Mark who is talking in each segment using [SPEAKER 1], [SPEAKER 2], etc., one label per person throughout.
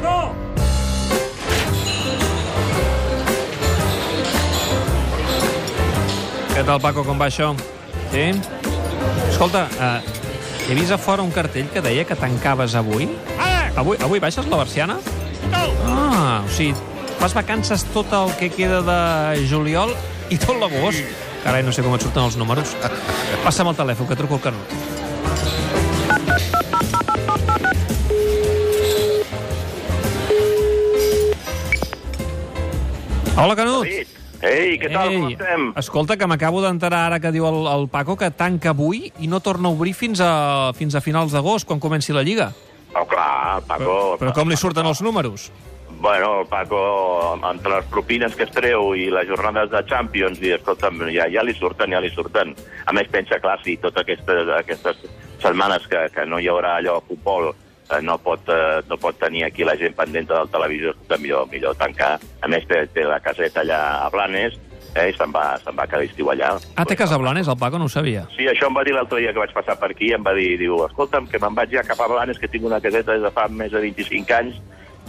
[SPEAKER 1] Paco!
[SPEAKER 2] Què tal, Paco, com va això? Sí? Escolta, uh, he vist a fora un cartell que deia que tancaves avui.
[SPEAKER 1] Ara!
[SPEAKER 2] Avui, avui baixes la Barciana?
[SPEAKER 1] No!
[SPEAKER 2] Ah, o sigui, fas vacances tot el que queda de juliol i tot l'agost. Carai, no sé com et surten els números. Passa'm el telèfon, que truco el Canut. Hola, Canut.
[SPEAKER 3] David. Ei, què tal, com estem?
[SPEAKER 2] Escolta, que m'acabo d'enterar ara que diu el, el Paco que tanca avui i no torna a obrir fins a, fins a finals d'agost, quan comenci la Lliga.
[SPEAKER 3] Oh, clar, Paco...
[SPEAKER 2] Però com li surten els números?
[SPEAKER 3] Bueno, Paco, entre les propines que es treu i les jornades de Champions, i escolta'm, ja, ja li surten, ja li surten. A més, pensa, clar, si totes aquestes, aquestes setmanes que, que no hi haurà allò futbol no pot, eh, no pot tenir aquí la gent pendent del televisor, escolta, millor, millor tancar. A més, té, té la caseta allà a Blanes, eh, i se'n va, se'n va cada estiu allà.
[SPEAKER 2] Ah, té Casablanes, el Paco, no ho sabia.
[SPEAKER 3] Sí, això em va dir l'altre dia que vaig passar per aquí, em va dir, diu, escolta'm, que me'n vaig ja cap a Blanes, que tinc una caseta des de fa més de 25 anys,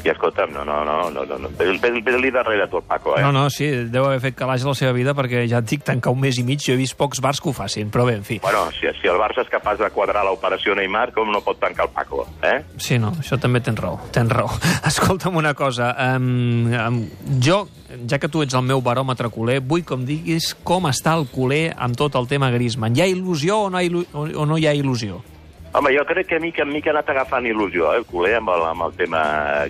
[SPEAKER 3] i escolta'm, no, no, no, no, no, no. Ves-li darrere tu, Paco, eh?
[SPEAKER 2] No, no, sí, deu haver fet calaix a la seva vida perquè ja et dic tancar un mes i mig, jo he vist pocs bars que ho facin, però bé, en fi.
[SPEAKER 3] Bueno, si, si el Barça és capaç de quadrar l'operació Neymar, com no pot tancar el Paco, eh?
[SPEAKER 2] Sí, no, això també tens raó, tens raó. Escolta'm una cosa, um, um, jo, ja que tu ets el meu baròmetre culer, vull que em diguis com està el culer amb tot el tema Griezmann. Hi ha il·lusió o no, hi ha il·lu- o no hi ha il·lusió?
[SPEAKER 3] Home, jo crec que mica en mica ha anat agafant il·lusió, eh, el culer, amb el, amb el tema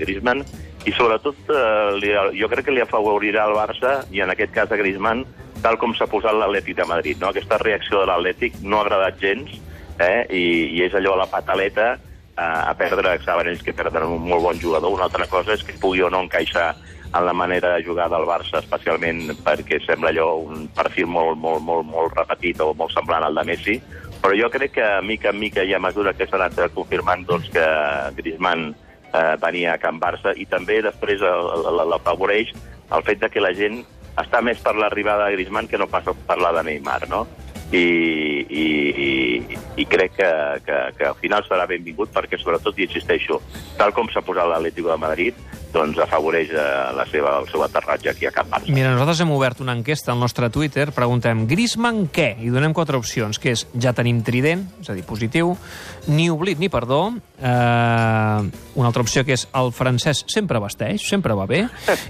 [SPEAKER 3] Griezmann, i sobretot eh, li, jo crec que li afavorirà el Barça, i en aquest cas a Griezmann, tal com s'ha posat l'Atlètic de Madrid. No? Aquesta reacció de l'Atlètic no ha agradat gens, eh, i, i és allò la pataleta eh, a perdre, saben ells que perden un molt bon jugador. Una altra cosa és que pugui o no encaixar en la manera de jugar del Barça, especialment perquè sembla allò un perfil molt, molt, molt, molt repetit o molt semblant al de Messi, però jo crec que mica en mica i a mesura que s'ha anat confirmant doncs, que Griezmann eh, venia a Can Barça i també després l'afavoreix el fet de que la gent està més per l'arribada de Griezmann que no pas per la de Neymar, no? I, i, i, i crec que, que, que al final serà benvingut perquè, sobretot, i insisteixo, tal com s'ha posat l'Atlético de Madrid, doncs afavoreix eh, la seva, el seu aterratge aquí a Can Barça.
[SPEAKER 2] Mira, nosaltres hem obert una enquesta al nostre Twitter, preguntem Griezmann què? I donem quatre opcions, que és ja tenim trident, és a dir, positiu, ni oblit ni perdó, eh, una altra opció que és el francès sempre vesteix, sempre va bé,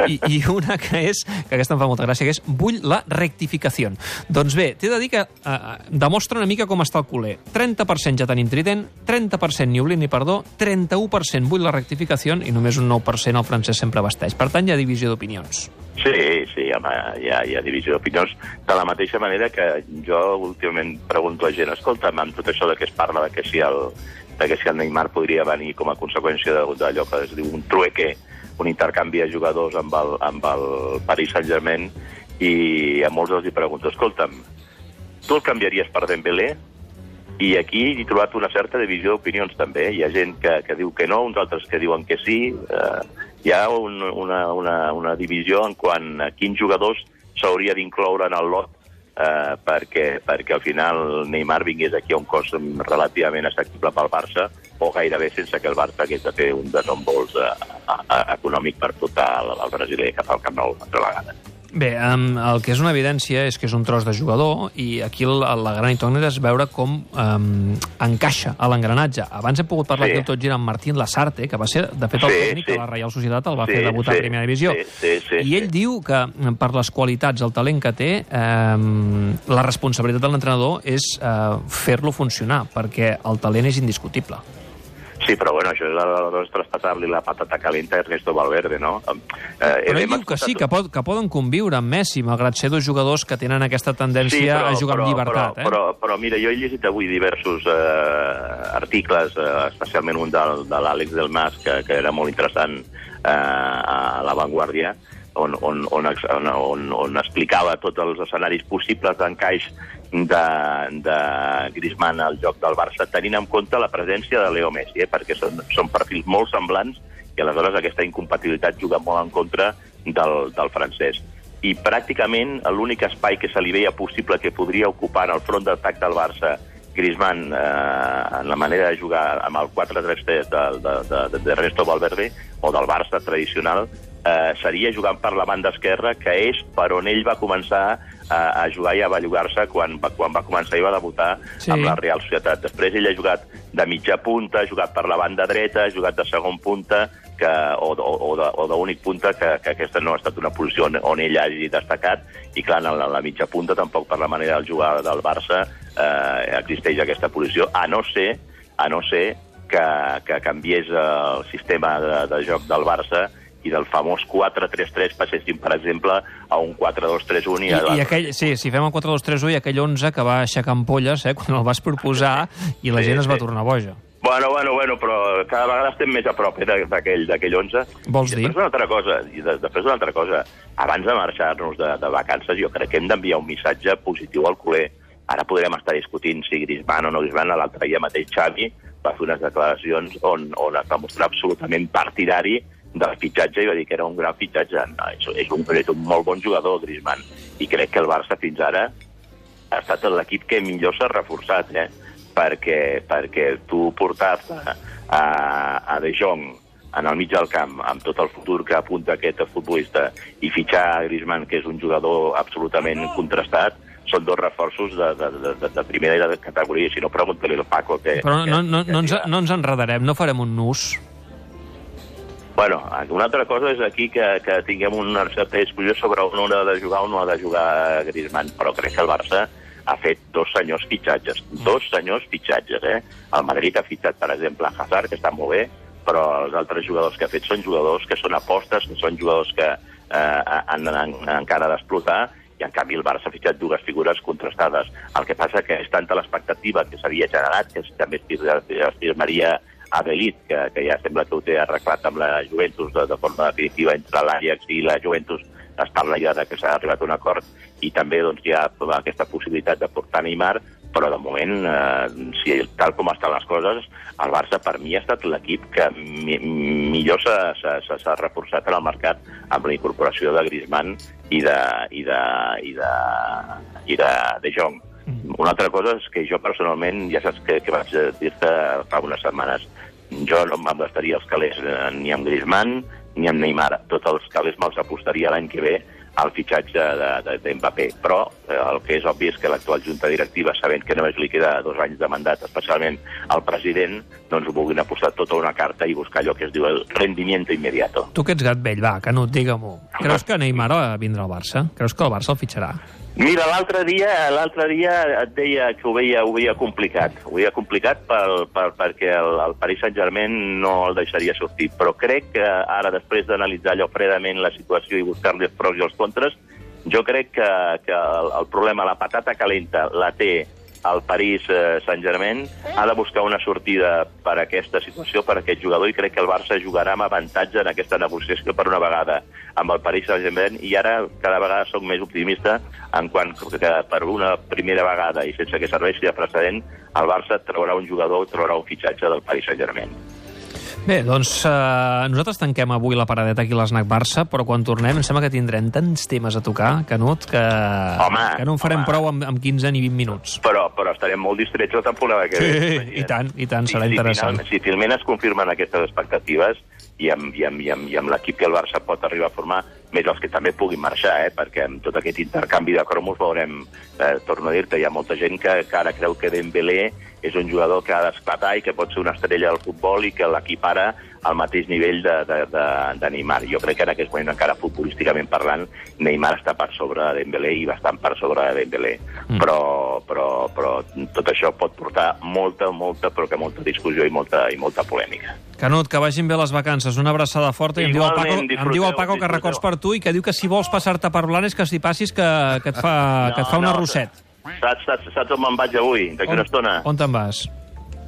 [SPEAKER 2] i, i una que és, que aquesta em fa molta gràcia, que és vull la rectificació. Doncs bé, t'he de dir que eh, demostra una mica com està el culer. 30% ja tenim trident, 30% ni oblit ni perdó, 31% vull la rectificació i només un 9% el francès sempre vesteix. Per tant, hi ha divisió d'opinions.
[SPEAKER 3] Sí, sí, home, hi ha, hi ha divisió d'opinions. De la mateixa manera que jo últimament pregunto a gent, escolta, amb tot això de què es parla, de que si el, de que si el Neymar podria venir com a conseqüència d'allò que es diu un trueque, un intercanvi de jugadors amb el, amb el Paris Saint-Germain, i a molts els hi pregunto, escolta'm, tu el canviaries per Dembélé? I aquí he trobat una certa divisió d'opinions també. Hi ha gent que, que diu que no, uns altres que diuen que sí. Eh, hi ha un, una, una, una divisió en quant a quins jugadors s'hauria d'incloure en el lot eh, perquè, perquè al final Neymar vingués aquí a un cost relativament assequible pel Barça o gairebé sense que el Barça hagués de fer un desembols eh, econòmic per portar el, el brasiler cap al Camp Nou altra vegada.
[SPEAKER 2] Bé, um, el que és una evidència és que és un tros de jugador i aquí la, la gran incògnita és veure com um, encaixa a l'engranatge. Abans hem pogut parlar
[SPEAKER 3] Sí.
[SPEAKER 2] aquí tot gira amb Martín Lasarte, que va ser, de fet, el
[SPEAKER 3] Sí,
[SPEAKER 2] tècnic
[SPEAKER 3] sí.
[SPEAKER 2] de la Reial Societat el va
[SPEAKER 3] Sí,
[SPEAKER 2] fer debutar
[SPEAKER 3] sí,
[SPEAKER 2] a Primera Divisió.
[SPEAKER 3] sí, sí, sí,
[SPEAKER 2] I ell
[SPEAKER 3] sí.
[SPEAKER 2] diu que per les qualitats, el talent que té, um, la responsabilitat de l'entrenador és uh, fer-lo funcionar, perquè el talent és indiscutible.
[SPEAKER 3] Sí, però bueno, això és aleshores traspassar-li la patata calenta a Ernesto Valverde, no? Eh,
[SPEAKER 2] Però ell diu que sí, que, pot, que poden conviure amb Messi, malgrat ser dos jugadors que tenen aquesta tendència a jugar amb llibertat.
[SPEAKER 3] però,
[SPEAKER 2] eh?
[SPEAKER 3] però, però mira, jo he llegit avui diversos eh, articles, eh, especialment un del, de l'Àlex del Mas, que, que era molt interessant eh, a La Vanguardia, on, on, on, on, on, on explicava tots els escenaris possibles d'encaix de, de Griezmann al joc del Barça, tenint en compte la presència de Leo Messi, eh, perquè són, són perfils molt semblants i aleshores aquesta incompatibilitat juga molt en contra del, del francès. I pràcticament l'únic espai que se li veia possible que podria ocupar en el front d'atac del Barça Griezmann, eh, en la manera de jugar amb el 4-3-3 de, de, de, de Ernesto Valverde, o del Barça tradicional, eh, seria jugant per la banda esquerra, que és per on ell va començar a, a jugar i a bellugar-se quan, va, quan va començar i va debutar
[SPEAKER 2] Sí.
[SPEAKER 3] amb la Real Societat. Després ell ha jugat de mitja punta, ha jugat per la banda dreta, ha jugat de segon punta, que, o, o, o de- d'únic punta, que, que aquesta no ha estat una posició on, on ell hagi destacat, i clar, en la, la mitja punta tampoc per la manera del jugar del Barça eh, existeix aquesta posició, a no ser, a no ser que, que canviés el sistema de, de joc del Barça i del famós 4-3-3 passessin, per exemple, a un 4-2-3-1 i,
[SPEAKER 2] I, i aquell, sí, si fem el 4-2-3-1 i aquell 11 que va aixecar ampolles eh, quan el vas proposar i la
[SPEAKER 3] Sí,
[SPEAKER 2] gent es va
[SPEAKER 3] sí.
[SPEAKER 2] tornar boja.
[SPEAKER 3] Bueno, bueno, bueno, però cada vegada estem més a prop eh, de- d'aquell d'aquell 11.
[SPEAKER 2] Vols
[SPEAKER 3] I
[SPEAKER 2] dir?
[SPEAKER 3] Després una altra cosa, i de, després una altra cosa. Abans de marxar-nos de, de vacances, jo crec que hem d'enviar un missatge positiu al culer. Ara podrem estar discutint si Griezmann o no Griezmann. L'altre dia mateix Xavi va fer unes declaracions on, on es va mostrar absolutament partidari del fitxatge i va dir que era un gran fitxatge. No, és, és, un, és un molt bon jugador, Griezmann. I crec que el Barça fins ara ha estat l'equip que millor s'ha reforçat, eh? perquè, perquè tu portar-te a, a De Jong en el mig del camp, amb tot el futur que apunta aquest futbolista, i fitxar a Griezmann, que és un jugador absolutament contrastat, són dos reforços de, de, de, de, de primera i de categoria, si no pregunta-li al Paco que...
[SPEAKER 2] Però no, no,
[SPEAKER 3] que,
[SPEAKER 2] no, ens,
[SPEAKER 3] que,
[SPEAKER 2] no ens enredarem, no farem un nus.
[SPEAKER 3] Bueno, una altra cosa és aquí que, que tinguem una certa discussió sobre on ha de jugar o no ha de jugar Griezmann, però crec que el Barça ha fet dos senyors fitxatges, dos senyors fitxatges, eh? El Madrid ha fitxat, per exemple, Hazard, que està molt bé, però els altres jugadors que ha fet són jugadors que són apostes, que són jugadors que eh, han, han, encara d'explotar, i en canvi el Barça ha fitxat dues figures contrastades. El que passa que és tanta l'expectativa que s'havia generat, que també es fir- es firmaria a Belit, que, que ja sembla que ho té arreglat amb la Juventus de, de forma definitiva entre l'Ajax i la Juventus, es parla ja de que s'ha arribat a un acord i també doncs, hi ha aquesta possibilitat de portar Neymar, però de moment, eh, si, tal com estan les coses, el Barça per mi ha estat l'equip que mi, millor s'ha- reforçat en el mercat amb la incorporació de Griezmann i de, i de, i de, i de, de Jong. Una altra cosa és que jo personalment, ja saps que, que vaig dir-te fa unes setmanes, jo no em gastaria els calés eh, ni amb Griezmann ni amb Neymar. Tots els calés me'ls apostaria l'any que ve al fitxatge de, de, de Mbappé. Però eh, el que és obvi és que l'actual junta directiva, sabent que només li queda dos anys de mandat, especialment al president, doncs ho vulguin apostar tota una carta i buscar allò que es diu el rendimiento inmediato.
[SPEAKER 2] Tu que ets gat vell, va, Canut, digue-m'ho. Creus que Neymar eh, vindrà al Barça? Creus que el Barça el fitxarà?
[SPEAKER 3] Mira, l'altre dia l'altre dia et deia que ho veia, ho veia complicat. Ho veia complicat pel, per, perquè el, el Paris Saint-Germain no el deixaria sortir. Però crec que ara, després d'analitzar allò fredament la situació i buscar-li els pros i els contres, jo crec que, que el, el problema, la patata calenta, la té el Paris eh, Saint-Germain, ha de buscar una sortida per a aquesta situació, per a aquest jugador, i crec que el Barça jugarà amb avantatge en aquesta negociació per una vegada amb el Paris Saint-Germain, i ara cada vegada sóc més optimista en quant que per una primera vegada i sense que serveixi de precedent, el Barça traurà un jugador, traurà un fitxatge del Paris Saint-Germain.
[SPEAKER 2] Bé, doncs eh, nosaltres tanquem avui la paradeta aquí a l'Snac Barça, però quan tornem em sembla que tindrem tants temes a tocar, Canut, que,
[SPEAKER 3] Home,
[SPEAKER 2] que no en farem
[SPEAKER 3] home.
[SPEAKER 2] prou amb, amb 15 ni 20 minuts.
[SPEAKER 3] Però, però estarem molt distrets la temporada que ve.
[SPEAKER 2] Sí,
[SPEAKER 3] imagina't.
[SPEAKER 2] i tant, i tant, serà
[SPEAKER 3] si,
[SPEAKER 2] interessant.
[SPEAKER 3] Si finalment, si finalment es confirmen aquestes expectatives i amb, i amb, i amb, amb l'equip que el Barça pot arribar a formar, més els que també puguin marxar, eh? perquè amb tot aquest intercanvi de cromos veurem, eh, torno a dir-te, hi ha molta gent que, que ara creu que Dembélé és un jugador que ha d'esclatar i que pot ser una estrella del futbol i que l'equip ara al mateix nivell de, de, de, de Neymar. Jo crec que en aquest moment, encara futbolísticament parlant, Neymar està per sobre de Dembélé i bastant per sobre de Dembélé. Mm. Però, però, però tot això pot portar molta, molta, però que molta discussió i molta, i molta polèmica.
[SPEAKER 2] Canut, que vagin bé les vacances. Una abraçada forta. I em diu, el Paco, em diu el Paco que records per tu i que diu que si vols passar-te per Blanes que s'hi passis que, que et fa, que et fa un arrosset.
[SPEAKER 3] Saps, saps, saps on me'n vaig avui, d'aquí una estona?
[SPEAKER 2] On te'n vas?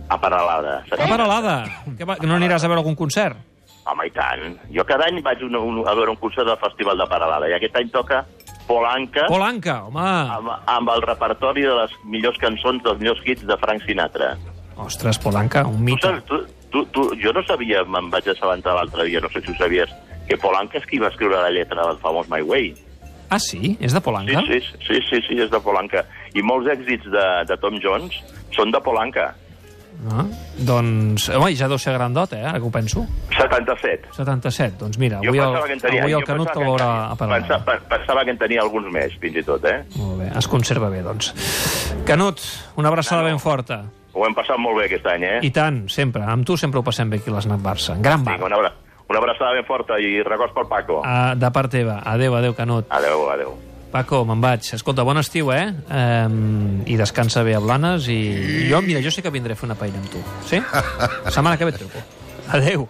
[SPEAKER 3] A Paralada.
[SPEAKER 2] A Paralada. Que, va, no aniràs a veure algun concert?
[SPEAKER 3] Home, i tant. Jo cada any vaig un, un, a veure un concert del Festival de Paralada i aquest any toca Polanca
[SPEAKER 2] Polanca, home.
[SPEAKER 3] amb, amb el repertori de les millors cançons dels millors hits de Frank Sinatra.
[SPEAKER 2] Ostres, Polanca, un
[SPEAKER 3] Tu,
[SPEAKER 2] mite.
[SPEAKER 3] saps, tu, tu, tu, jo no sabia, me'n vaig assabentar l'altre dia, no sé si ho sabies, que Polanca és qui va escriure la lletra del famós My Way.
[SPEAKER 2] Ah, sí? És de
[SPEAKER 3] Sí,
[SPEAKER 2] Polanca?
[SPEAKER 3] sí, sí, sí, sí, és de Polanca. I molts èxits de, de Tom Jones són de Polanca.
[SPEAKER 2] Ah, doncs, home, ja deu ser grandot, eh, ara que ho penso.
[SPEAKER 3] 77.
[SPEAKER 2] 77, doncs mira,
[SPEAKER 3] Jo
[SPEAKER 2] avui el,
[SPEAKER 3] que en tenia...
[SPEAKER 2] avui el
[SPEAKER 3] jo
[SPEAKER 2] Canut te'l veurà a parar.
[SPEAKER 3] Pensava, pe- pensava que en tenia alguns més, fins i tot, eh?
[SPEAKER 2] Molt bé, es conserva bé, doncs. Canut, una abraçada
[SPEAKER 3] No,
[SPEAKER 2] ben forta.
[SPEAKER 3] Ho hem passat molt bé aquest any, eh?
[SPEAKER 2] I tant, sempre. Amb tu sempre ho passem bé aquí a l'Snac Barça. Gran bar.
[SPEAKER 3] Vinga, una, abra una abraçada ben forta i records pel Paco.
[SPEAKER 2] Uh, de part teva. Adéu, adéu, Canut.
[SPEAKER 3] Adéu, adéu.
[SPEAKER 2] Paco, me'n vaig. Escolta, bon estiu, eh? Um, I descansa bé a Blanes i jo, mira, jo sí que vindré a fer una paella amb tu. Sí? Setmana que ve et truco. Adéu.